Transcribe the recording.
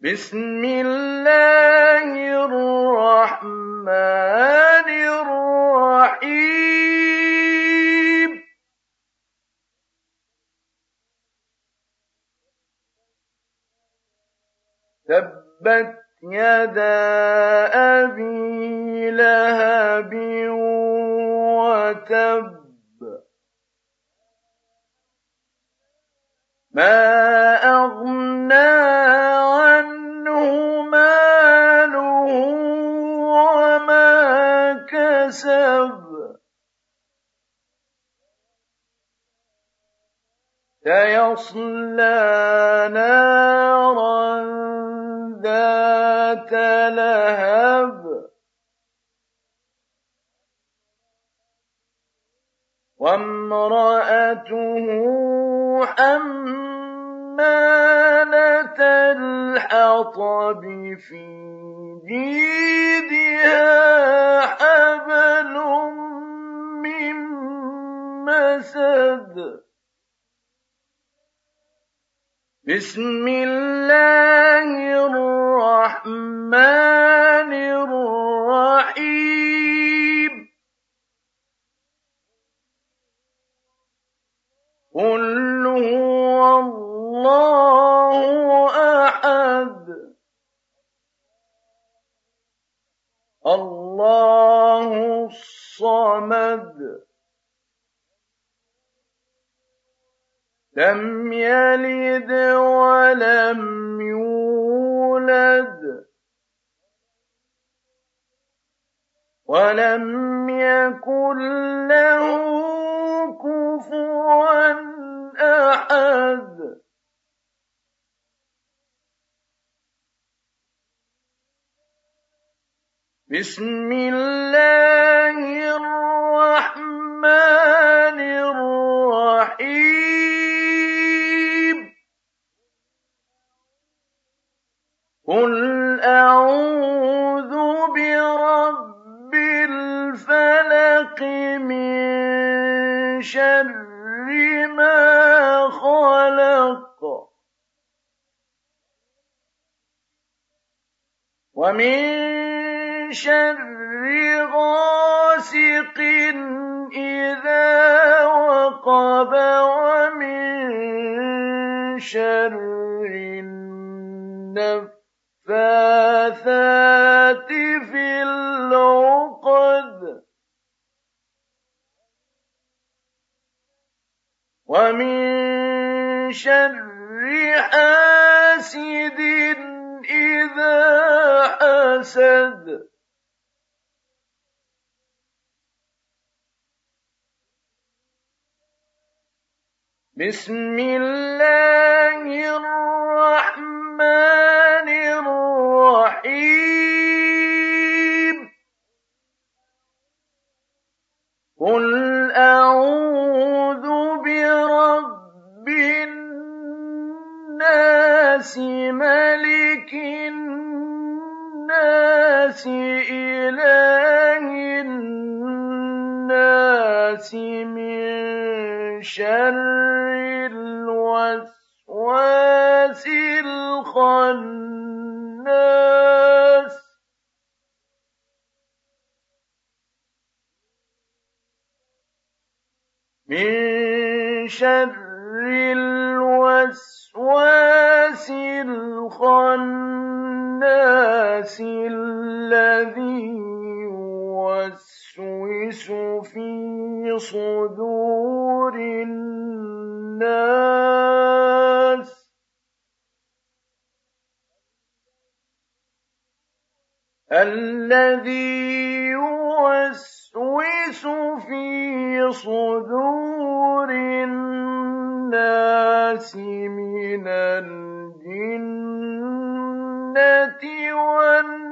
بسم الله الرحمن الرحيم. تبت يدا أبي لهب وتب. ما سيصلى نارا ذات لهب. وامرأته حمالة الحطب في جيدها. بسم الله الرحمن الرحيم قل هو الله احد الله الصمد لم يلد ولم يولد ولم يكن له كفوا أحد. بسم الله قل أعوذ برب الفلق من شر ما خلق ومن شر غاسق إذا وقب ومن شر النفس النفاثات في العقد ومن شر حاسد إذا حسد بسم الله الرحمن قل أعوذ برب الناس ملك الناس إله الناس من شر الوسواس الخناس. من شر الوسواس الخناس الذي يوسوس في صدور الناس. الذي يوسوس صدور الناس من الجنة والناس